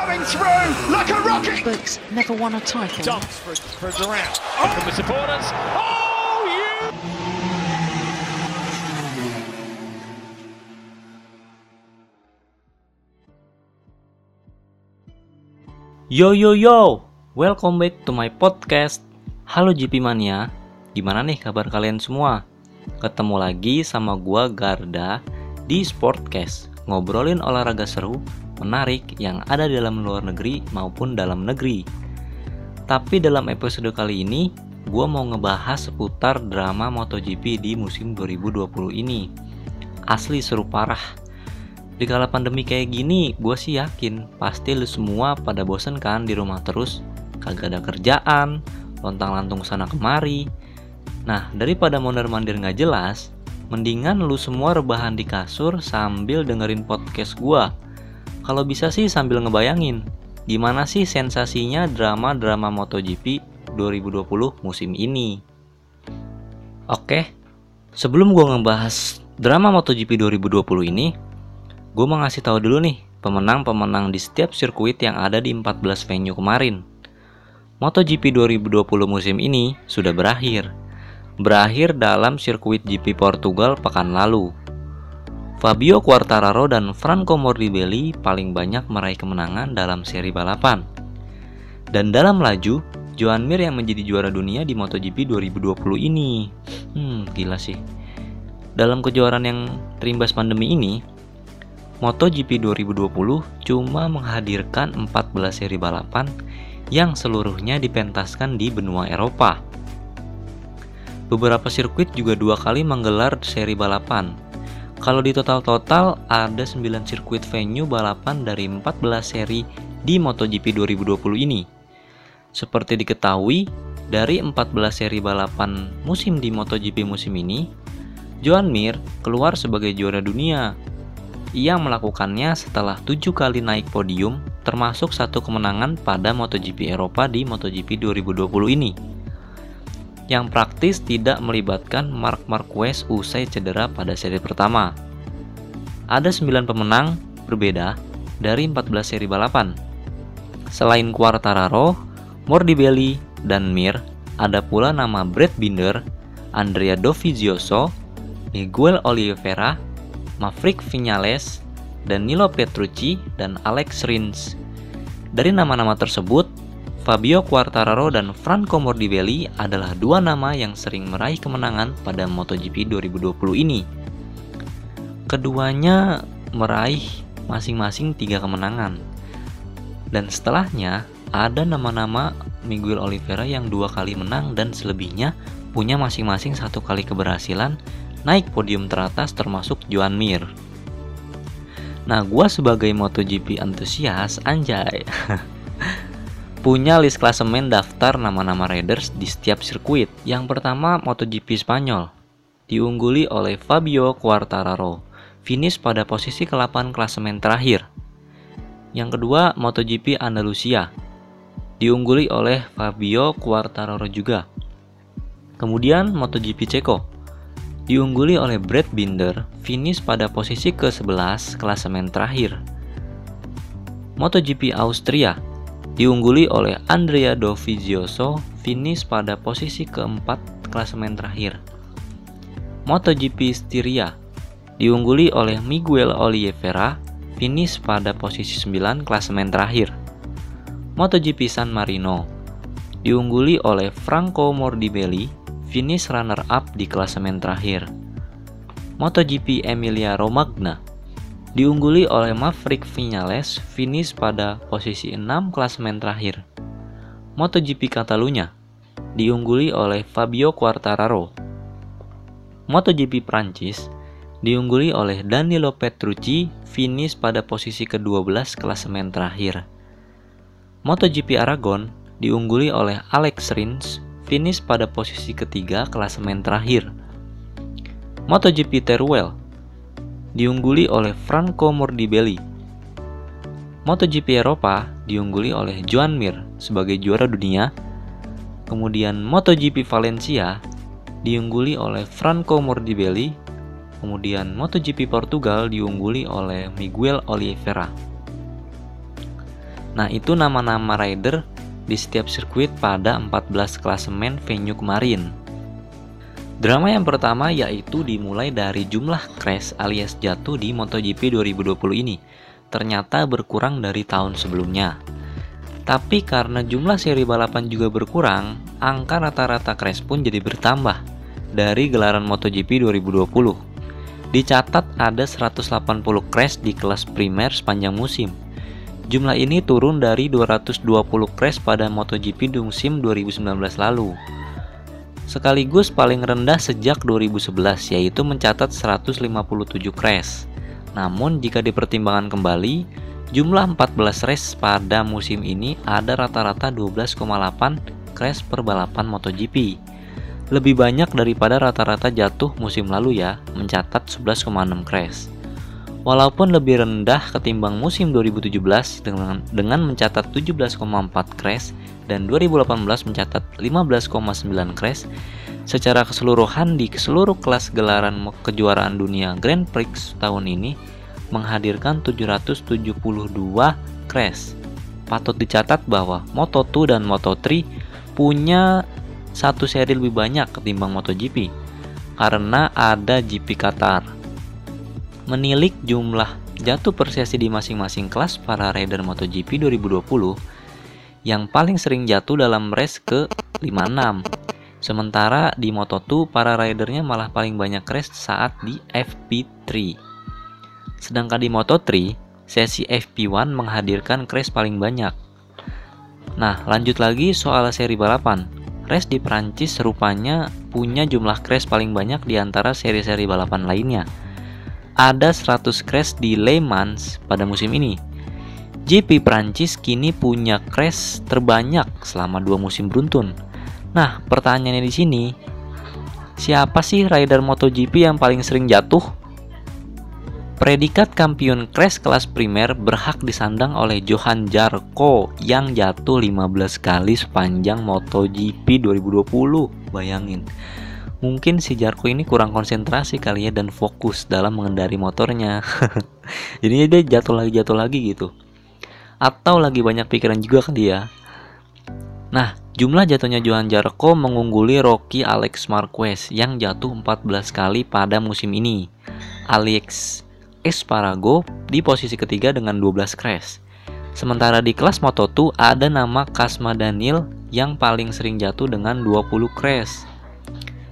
coming through like a rocket. but never won a title. Dunks for, for Durant. From the supporters. Oh, you! Yo yo yo, welcome back to my podcast. Halo GP Mania, gimana nih kabar kalian semua? Ketemu lagi sama gua Garda di Sportcast, ngobrolin olahraga seru, menarik yang ada di dalam luar negeri maupun dalam negeri. Tapi dalam episode kali ini, gua mau ngebahas seputar drama MotoGP di musim 2020 ini. Asli seru parah. Di kala pandemi kayak gini, gue sih yakin pasti lu semua pada bosen kan di rumah terus, kagak ada kerjaan, lontang-lantung sana kemari. Nah, daripada mondar-mandir nggak jelas, mendingan lu semua rebahan di kasur sambil dengerin podcast gua. Kalau bisa sih sambil ngebayangin, gimana sih sensasinya drama-drama MotoGP 2020 musim ini. Oke, sebelum gua ngebahas drama MotoGP 2020 ini, gue mau ngasih tahu dulu nih pemenang-pemenang di setiap sirkuit yang ada di 14 venue kemarin. MotoGP 2020 musim ini sudah berakhir. Berakhir dalam sirkuit GP Portugal pekan lalu. Fabio Quartararo dan Franco Morbidelli paling banyak meraih kemenangan dalam seri balapan. Dan dalam laju, Joan Mir yang menjadi juara dunia di MotoGP 2020 ini. Hmm, gila sih. Dalam kejuaraan yang terimbas pandemi ini, MotoGP 2020 cuma menghadirkan 14 seri balapan yang seluruhnya dipentaskan di benua Eropa. Beberapa sirkuit juga dua kali menggelar seri balapan. Kalau di total-total ada 9 sirkuit venue balapan dari 14 seri di MotoGP 2020 ini. Seperti diketahui, dari 14 seri balapan musim di MotoGP musim ini, Joan Mir keluar sebagai juara dunia ia melakukannya setelah tujuh kali naik podium, termasuk satu kemenangan pada MotoGP Eropa di MotoGP 2020 ini. Yang praktis tidak melibatkan Marc Marquez usai cedera pada seri pertama. Ada 9 pemenang berbeda dari 14 seri balapan. Selain Quartararo, Morbidelli, dan Mir, ada pula nama Brad Binder, Andrea Dovizioso, Miguel Oliveira, Maverick Vinales, Danilo Petrucci, dan Alex Rins. Dari nama-nama tersebut, Fabio Quartararo dan Franco Morbidelli adalah dua nama yang sering meraih kemenangan pada MotoGP 2020 ini. Keduanya meraih masing-masing tiga kemenangan. Dan setelahnya, ada nama-nama Miguel Oliveira yang dua kali menang dan selebihnya punya masing-masing satu kali keberhasilan naik podium teratas termasuk Joan Mir. Nah, gue sebagai MotoGP antusias, anjay, punya list klasemen daftar nama-nama riders di setiap sirkuit. Yang pertama MotoGP Spanyol, diungguli oleh Fabio Quartararo, finish pada posisi ke-8 klasemen terakhir. Yang kedua MotoGP Andalusia, diungguli oleh Fabio Quartararo juga. Kemudian MotoGP Ceko, diungguli oleh Brad Binder, finish pada posisi ke-11 klasemen terakhir. MotoGP Austria diungguli oleh Andrea Dovizioso, finish pada posisi keempat klasemen terakhir. MotoGP Styria diungguli oleh Miguel Oliveira, finish pada posisi 9 klasemen terakhir. MotoGP San Marino diungguli oleh Franco Morbidelli, finish runner-up di klasemen terakhir. MotoGP Emilia Romagna diungguli oleh Maverick Vinales, finish pada posisi 6 klasemen terakhir. MotoGP Catalunya diungguli oleh Fabio Quartararo. MotoGP Prancis diungguli oleh Danilo Petrucci, finish pada posisi ke-12 klasemen terakhir. MotoGP Aragon diungguli oleh Alex Rins, finish pada posisi ketiga klasemen terakhir. MotoGP Teruel diungguli oleh Franco Morbidelli. MotoGP Eropa diungguli oleh Joan Mir sebagai juara dunia. Kemudian MotoGP Valencia diungguli oleh Franco Morbidelli. Kemudian MotoGP Portugal diungguli oleh Miguel Oliveira. Nah, itu nama-nama rider di setiap sirkuit pada 14 klasemen venue kemarin. Drama yang pertama yaitu dimulai dari jumlah crash alias jatuh di MotoGP 2020 ini. Ternyata berkurang dari tahun sebelumnya. Tapi karena jumlah seri balapan juga berkurang, angka rata-rata crash pun jadi bertambah dari gelaran MotoGP 2020. Dicatat ada 180 crash di kelas primer sepanjang musim. Jumlah ini turun dari 220 crash pada MotoGP musim 2019 lalu. Sekaligus paling rendah sejak 2011 yaitu mencatat 157 crash. Namun jika dipertimbangkan kembali, jumlah 14 race pada musim ini ada rata-rata 12,8 crash per balapan MotoGP. Lebih banyak daripada rata-rata jatuh musim lalu ya, mencatat 11,6 crash. Walaupun lebih rendah ketimbang musim 2017 dengan, dengan mencatat 17,4 crash dan 2018 mencatat 15,9 crash, secara keseluruhan di seluruh kelas gelaran kejuaraan dunia Grand Prix tahun ini menghadirkan 772 crash. Patut dicatat bahwa Moto2 dan Moto3 punya satu seri lebih banyak ketimbang MotoGP karena ada GP Qatar menilik jumlah jatuh persesi di masing-masing kelas para rider MotoGP 2020 yang paling sering jatuh dalam race ke 56. Sementara di Moto2 para ridernya malah paling banyak crash saat di FP3. Sedangkan di Moto3, sesi FP1 menghadirkan crash paling banyak. Nah, lanjut lagi soal seri balapan. Race di Prancis rupanya punya jumlah crash paling banyak di antara seri-seri balapan lainnya ada 100 crash di Le Mans pada musim ini. GP Prancis kini punya crash terbanyak selama dua musim beruntun. Nah, pertanyaannya di sini, siapa sih rider MotoGP yang paling sering jatuh? Predikat kampion crash kelas primer berhak disandang oleh Johan Jarko yang jatuh 15 kali sepanjang MotoGP 2020. Bayangin. Mungkin si Jarko ini kurang konsentrasi kali ya dan fokus dalam mengendari motornya. Jadinya dia jatuh lagi jatuh lagi gitu. Atau lagi banyak pikiran juga kan dia. Nah, jumlah jatuhnya Johan Jarko mengungguli Rocky Alex Marquez yang jatuh 14 kali pada musim ini. Alex Espargaro di posisi ketiga dengan 12 crash. Sementara di kelas Moto2 ada nama Kasma Daniel yang paling sering jatuh dengan 20 crash.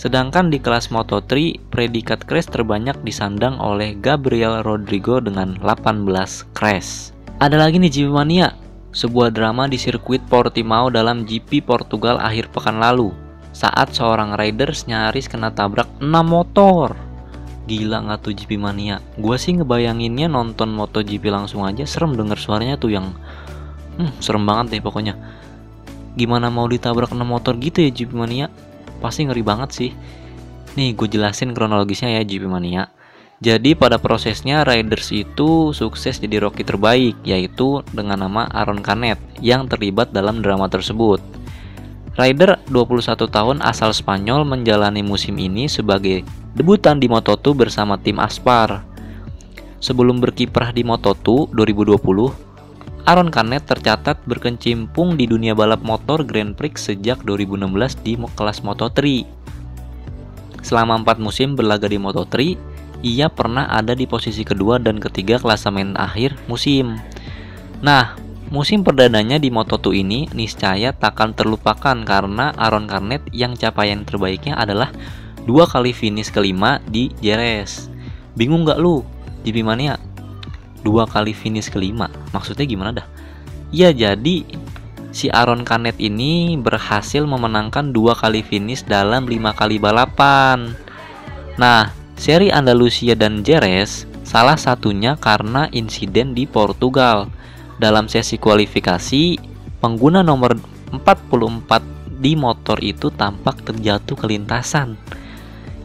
Sedangkan di kelas Moto3, predikat crash terbanyak disandang oleh Gabriel Rodrigo dengan 18 crash. Ada lagi nih GP Mania, sebuah drama di sirkuit Portimao dalam GP Portugal akhir pekan lalu saat seorang riders nyaris kena tabrak 6 motor. Gila nggak tuh GP Mania? Gua sih ngebayanginnya nonton MotoGP langsung aja serem denger suaranya tuh yang hmm, serem banget deh pokoknya. Gimana mau ditabrak 6 motor gitu ya GP Mania? Pasti ngeri banget sih. Nih gue jelasin kronologisnya ya GP Mania. Jadi pada prosesnya Riders itu sukses jadi rookie terbaik yaitu dengan nama Aaron Canet yang terlibat dalam drama tersebut. Rider 21 tahun asal Spanyol menjalani musim ini sebagai debutan di Moto2 bersama tim Aspar. Sebelum berkiprah di Moto2 2020, Aaron Canet tercatat berkecimpung di dunia balap motor Grand Prix sejak 2016 di kelas Moto3. Selama 4 musim berlaga di Moto3, ia pernah ada di posisi kedua dan ketiga klasemen akhir musim. Nah, musim perdananya di Moto2 ini niscaya takkan terlupakan karena Aaron Canet yang capaian terbaiknya adalah dua kali finish kelima di Jerez. Bingung gak lu? GP Mania dua kali finish kelima. Maksudnya gimana dah? Ya jadi si Aaron Canet ini berhasil memenangkan dua kali finish dalam lima kali balapan. Nah seri Andalusia dan Jerez salah satunya karena insiden di Portugal. Dalam sesi kualifikasi pengguna nomor 44 di motor itu tampak terjatuh ke lintasan.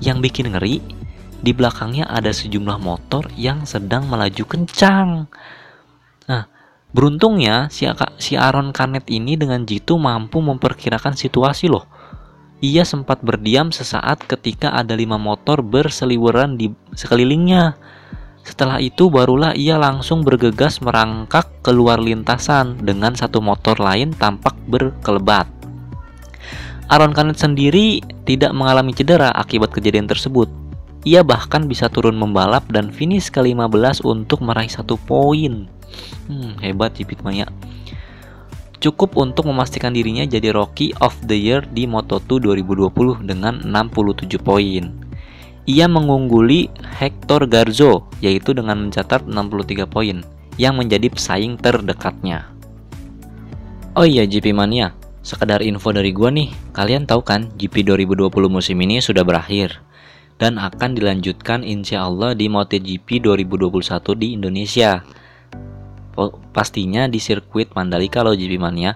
Yang bikin ngeri di belakangnya ada sejumlah motor yang sedang melaju kencang. Nah, beruntungnya si, si Aaron Canet ini dengan jitu mampu memperkirakan situasi loh. Ia sempat berdiam sesaat ketika ada lima motor berseliweran di sekelilingnya. Setelah itu barulah ia langsung bergegas merangkak keluar lintasan dengan satu motor lain tampak berkelebat. Aaron Canet sendiri tidak mengalami cedera akibat kejadian tersebut. Ia bahkan bisa turun membalap dan finish ke-15 untuk meraih satu poin. Hmm, hebat Jipit Maya. Cukup untuk memastikan dirinya jadi Rookie of the Year di Moto2 2020 dengan 67 poin. Ia mengungguli Hector Garzo yaitu dengan mencatat 63 poin yang menjadi pesaing terdekatnya. Oh iya GP Mania, sekedar info dari gua nih, kalian tahu kan GP 2020 musim ini sudah berakhir dan akan dilanjutkan insya Allah di MotoGP 2021 di Indonesia. Pastinya di sirkuit Mandalika loh GP Mania.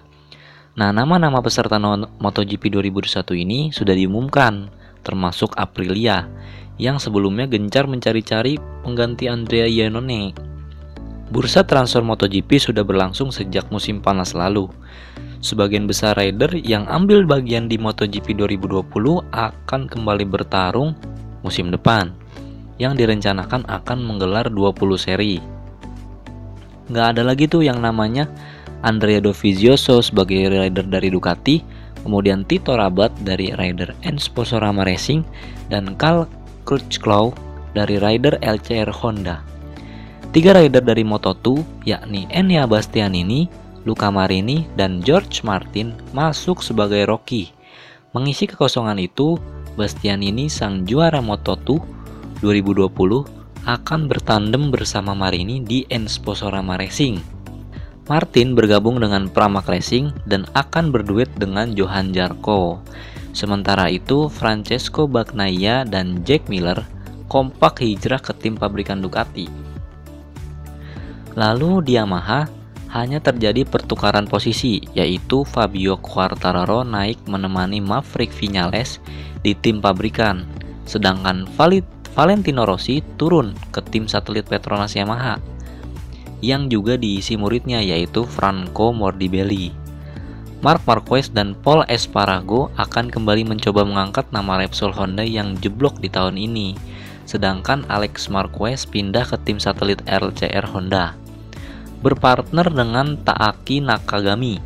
Nah, nama-nama peserta MotoGP 2021 ini sudah diumumkan, termasuk Aprilia yang sebelumnya gencar mencari-cari pengganti Andrea Iannone. Bursa transfer MotoGP sudah berlangsung sejak musim panas lalu. Sebagian besar rider yang ambil bagian di MotoGP 2020 akan kembali bertarung musim depan yang direncanakan akan menggelar 20 seri. Nggak ada lagi tuh yang namanya Andrea Dovizioso sebagai rider dari Ducati, kemudian Tito Rabat dari rider Ensporama Racing, dan Carl Crutchlow dari rider LCR Honda. Tiga rider dari Moto2 yakni Enya Bastianini, Luca Marini, dan George Martin masuk sebagai rookie. Mengisi kekosongan itu, Bastianini sang juara Moto2 2020 akan bertandem bersama Marini di Ensporama Racing. Martin bergabung dengan Pramac Racing dan akan berduet dengan Johan Jarko. Sementara itu, Francesco Bagnaia dan Jack Miller kompak hijrah ke tim pabrikan Ducati. Lalu di Yamaha hanya terjadi pertukaran posisi, yaitu Fabio Quartararo naik menemani Maverick Vinales di tim pabrikan, sedangkan Valentino Rossi turun ke tim satelit Petronas Yamaha, yang juga diisi muridnya yaitu Franco Morbidelli. Mark Marquez dan Paul Espargaro akan kembali mencoba mengangkat nama Repsol Honda yang jeblok di tahun ini. Sedangkan Alex Marquez pindah ke tim satelit LCR Honda. Berpartner dengan Taaki Nakagami,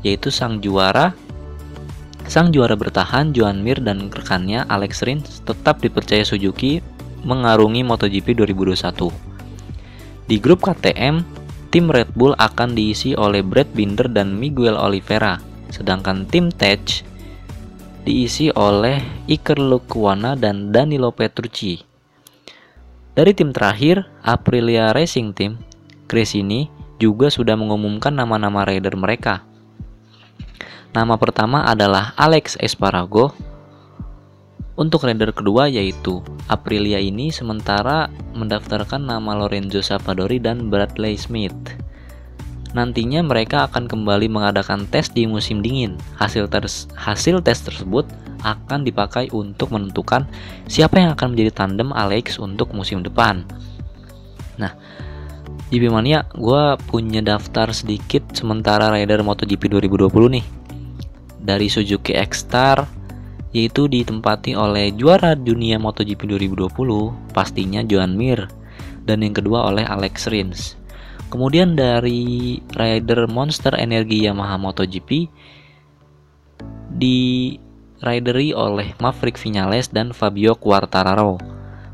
yaitu sang juara Sang juara bertahan Joan Mir dan rekannya Alex Rins tetap dipercaya Suzuki mengarungi MotoGP 2021. Di grup KTM, tim Red Bull akan diisi oleh Brad Binder dan Miguel Oliveira, sedangkan tim Tech diisi oleh Iker Lecuona dan Danilo Petrucci. Dari tim terakhir, Aprilia Racing Team, Gresini juga sudah mengumumkan nama-nama rider mereka. Nama pertama adalah Alex Espargaro. Untuk rider kedua yaitu Aprilia ini sementara mendaftarkan nama Lorenzo Savadori dan Bradley Smith. Nantinya mereka akan kembali mengadakan tes di musim dingin. Hasil tes, hasil tes tersebut akan dipakai untuk menentukan siapa yang akan menjadi tandem Alex untuk musim depan. Nah, di Bimania gue punya daftar sedikit sementara rider MotoGP 2020 nih. Dari Suzuki X-Star, yaitu ditempati oleh juara dunia MotoGP 2020 pastinya Joan Mir dan yang kedua oleh Alex Rins. Kemudian dari rider Monster Energi Yamaha MotoGP di rideri oleh Maverick Vinales dan Fabio Quartararo.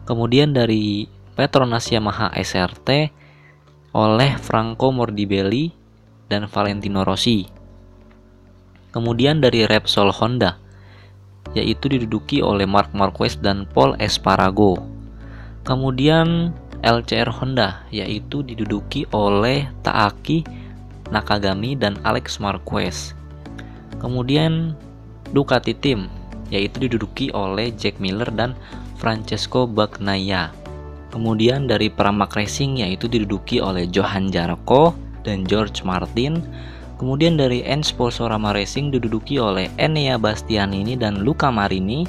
Kemudian dari Petronas Yamaha SRT oleh Franco Morbidelli dan Valentino Rossi. Kemudian dari Repsol Honda yaitu diduduki oleh Mark Marquez dan Paul Espargaro. Kemudian LCR Honda yaitu diduduki oleh Taaki Nakagami dan Alex Marquez. Kemudian Ducati Team yaitu diduduki oleh Jack Miller dan Francesco Bagnaia. Kemudian dari Pramac Racing yaitu diduduki oleh Johan Zarco dan George Martin. Kemudian dari Ensporama Racing diduduki oleh Enea Bastianini dan Luca Marini.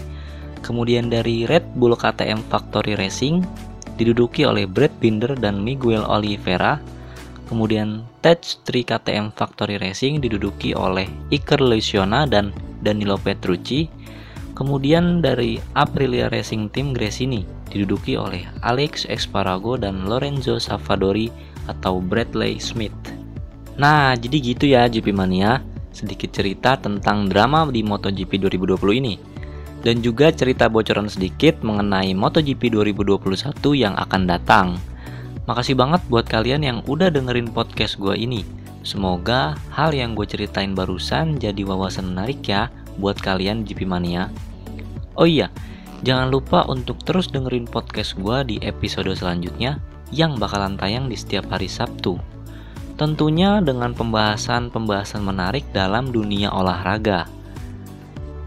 Kemudian dari Red Bull KTM Factory Racing diduduki oleh Brad Binder dan Miguel Oliveira. Kemudian Tech 3 KTM Factory Racing diduduki oleh Iker Lencioni dan Danilo Petrucci. Kemudian dari Aprilia Racing Team Gresini diduduki oleh Alex Espargaro dan Lorenzo Savadori atau Bradley Smith. Nah, jadi gitu ya GP Mania, sedikit cerita tentang drama di MotoGP 2020 ini. Dan juga cerita bocoran sedikit mengenai MotoGP 2021 yang akan datang. Makasih banget buat kalian yang udah dengerin podcast gue ini. Semoga hal yang gue ceritain barusan jadi wawasan menarik ya buat kalian GP Mania. Oh iya, jangan lupa untuk terus dengerin podcast gue di episode selanjutnya yang bakalan tayang di setiap hari Sabtu. Tentunya dengan pembahasan-pembahasan menarik dalam dunia olahraga.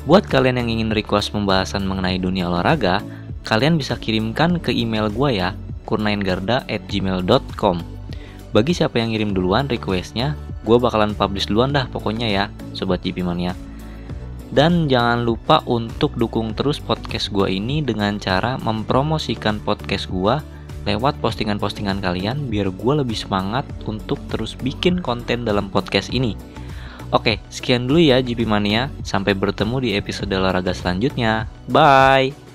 Buat kalian yang ingin request pembahasan mengenai dunia olahraga, kalian bisa kirimkan ke email gue ya, kurnaingarda@gmail.com. Bagi siapa yang ngirim duluan requestnya, gue bakalan publish duluan dah pokoknya ya, Sobat GP Mania. Dan jangan lupa untuk dukung terus podcast gue ini dengan cara mempromosikan podcast gue lewat postingan-postingan kalian biar gue lebih semangat untuk terus bikin konten dalam podcast ini. Oke, sekian dulu ya GP Mania. Sampai bertemu di episode olahraga selanjutnya. Bye!